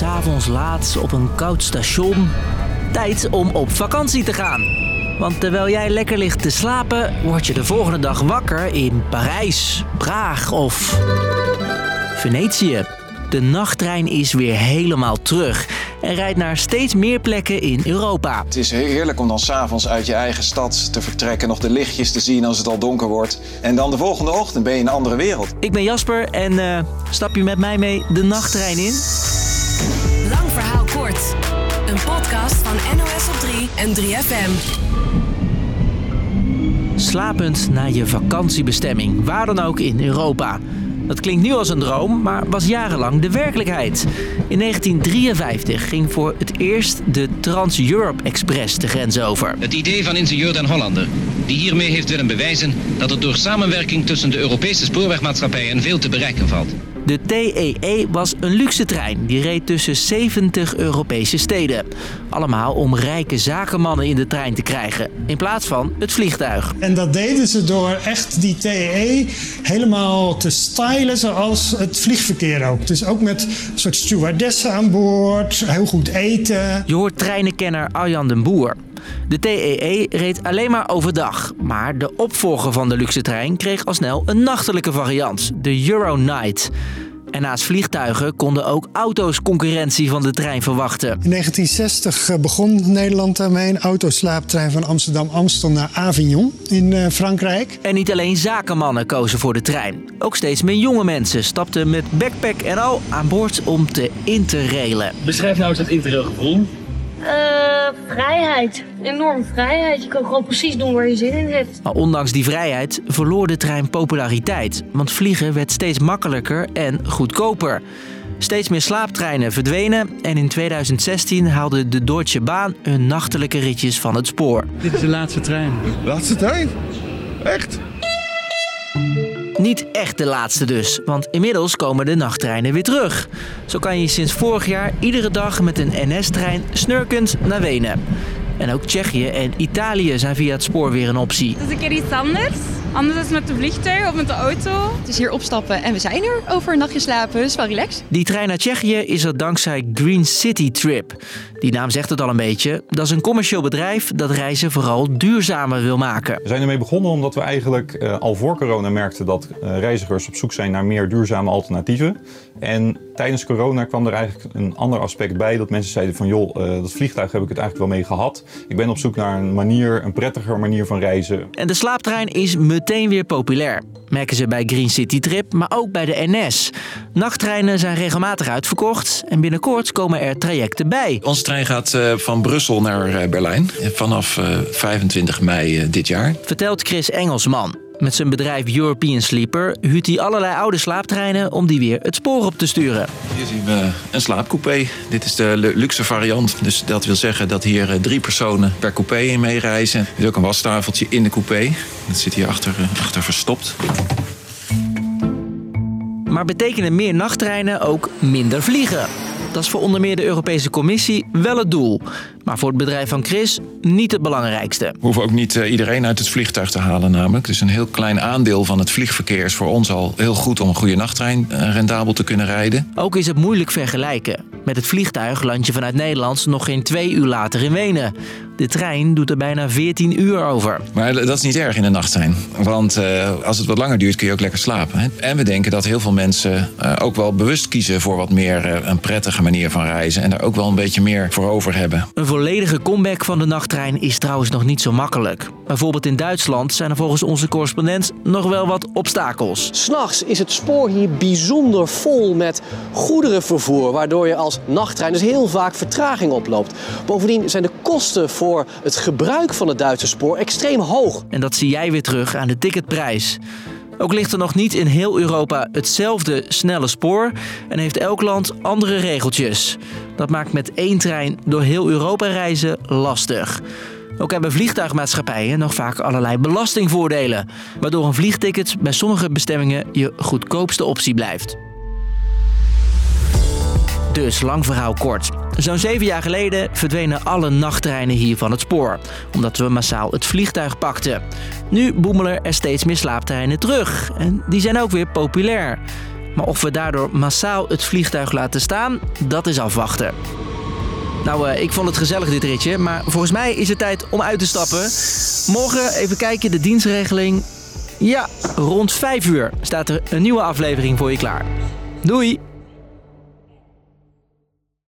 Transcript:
s'avonds laat op een koud station. Tijd om op vakantie te gaan. Want terwijl jij lekker ligt te slapen, word je de volgende dag wakker in Parijs, Praag of Venetië. De nachttrein is weer helemaal terug en rijdt naar steeds meer plekken in Europa. Het is heerlijk om dan s'avonds uit je eigen stad te vertrekken, nog de lichtjes te zien als het al donker wordt. En dan de volgende ochtend ben je in een andere wereld. Ik ben Jasper en eh, stap je met mij mee de nachttrein in? Verhaal kort. Een podcast van NOS op 3 en 3FM. Slapend naar je vakantiebestemming, waar dan ook in Europa. Dat klinkt nu als een droom, maar was jarenlang de werkelijkheid. In 1953 ging voor het eerst de Trans-Europe Express de grens over. Het idee van ingenieur Den Hollander, die hiermee heeft willen bewijzen dat er door samenwerking tussen de Europese spoorwegmaatschappijen veel te bereiken valt. De TEE was een luxe trein die reed tussen 70 Europese steden. Allemaal om rijke zakenmannen in de trein te krijgen, in plaats van het vliegtuig. En dat deden ze door echt die TEE helemaal te stylen zoals het vliegverkeer ook. Dus ook met een soort stewardessen aan boord, heel goed eten. Je hoort treinenkenner Arjan den Boer. De TEE reed alleen maar overdag, maar de opvolger van de luxe trein kreeg al snel een nachtelijke variant, de Euronight. En naast vliegtuigen konden ook auto's concurrentie van de trein verwachten. In 1960 begon Nederland daarmee een autoslaaptrein van Amsterdam-Amstel naar Avignon in eh, Frankrijk. En niet alleen zakenmannen kozen voor de trein. Ook steeds meer jonge mensen stapten met backpack en al aan boord om te interrailen. Beschrijf nou eens het interrailgevoel. Eh, vrijheid. Enorm vrijheid. Je kan gewoon precies doen waar je zin in hebt. Maar ondanks die vrijheid verloor de trein populariteit. Want vliegen werd steeds makkelijker en goedkoper. Steeds meer slaaptreinen verdwenen en in 2016 haalde de Deutsche Bahn hun nachtelijke ritjes van het spoor. Dit is de laatste trein. Laatste trein? Echt? Niet echt de laatste dus, want inmiddels komen de nachttreinen weer terug. Zo kan je sinds vorig jaar iedere dag met een NS-trein snurkend naar Wenen. En ook Tsjechië en Italië zijn via het spoor weer een optie. Is een keer iets anders. Anders is met de vliegtuig of met de auto. Het is hier opstappen en we zijn er over een nachtje slapen. Dus wel relaxed. Die trein naar Tsjechië is er dankzij Green City Trip. Die naam zegt het al een beetje. Dat is een commercieel bedrijf dat reizen vooral duurzamer wil maken. We zijn ermee begonnen omdat we eigenlijk uh, al voor corona merkten dat uh, reizigers op zoek zijn naar meer duurzame alternatieven. En tijdens corona kwam er eigenlijk een ander aspect bij. Dat mensen zeiden van joh, uh, dat vliegtuig heb ik het eigenlijk wel mee gehad. Ik ben op zoek naar een manier, een prettiger manier van reizen. En de slaaptrein is meteen weer populair. Merken ze bij Green City Trip, maar ook bij de NS. Nachttreinen zijn regelmatig uitverkocht en binnenkort komen er trajecten bij. Onze trein gaat uh, van Brussel naar uh, Berlijn vanaf uh, 25 mei dit jaar. Vertelt Chris Engelsman. Met zijn bedrijf European Sleeper huurt hij allerlei oude slaaptreinen om die weer het spoor op te sturen. Hier zien we een slaapcoupé. Dit is de luxe variant. Dus dat wil zeggen dat hier drie personen per coupé in meereizen. Er is ook een wastafeltje in de coupé. Dat zit hier achter, achter verstopt. Maar betekenen meer nachttreinen ook minder vliegen? Dat is voor onder meer de Europese Commissie wel het doel. Maar voor het bedrijf van Chris niet het belangrijkste. We hoeven ook niet iedereen uit het vliegtuig te halen namelijk. Dus een heel klein aandeel van het vliegverkeer is voor ons al heel goed om een goede nachttrein rendabel te kunnen rijden. Ook is het moeilijk vergelijken. Met het vliegtuig land je vanuit Nederland nog geen twee uur later in Wenen. De trein doet er bijna 14 uur over. Maar dat is niet erg in de nachttrein. Want uh, als het wat langer duurt kun je ook lekker slapen. Hè? En we denken dat heel veel mensen uh, ook wel bewust kiezen voor wat meer uh, een prettige manier van reizen. En daar ook wel een beetje meer voor over hebben. Een volledige comeback van de nachttrein is trouwens nog niet zo makkelijk. Bijvoorbeeld in Duitsland zijn er volgens onze correspondent nog wel wat obstakels. S'nachts is het spoor hier bijzonder vol met goederenvervoer. Waardoor je als nachttrein dus heel vaak vertraging oploopt. Bovendien zijn de kosten voor het gebruik van het Duitse spoor extreem hoog. En dat zie jij weer terug aan de ticketprijs. Ook ligt er nog niet in heel Europa hetzelfde snelle spoor en heeft elk land andere regeltjes. Dat maakt met één trein door heel Europa reizen lastig. Ook hebben vliegtuigmaatschappijen nog vaak allerlei belastingvoordelen, waardoor een vliegticket bij sommige bestemmingen je goedkoopste optie blijft. Dus lang verhaal kort. Zo'n zeven jaar geleden verdwenen alle nachttreinen hier van het spoor, omdat we massaal het vliegtuig pakten. Nu boemelen er steeds meer slaaptreinen terug en die zijn ook weer populair. Maar of we daardoor massaal het vliegtuig laten staan, dat is afwachten. Nou, uh, ik vond het gezellig dit ritje, maar volgens mij is het tijd om uit te stappen. Morgen even kijken, de dienstregeling. Ja, rond 5 uur staat er een nieuwe aflevering voor je klaar. Doei!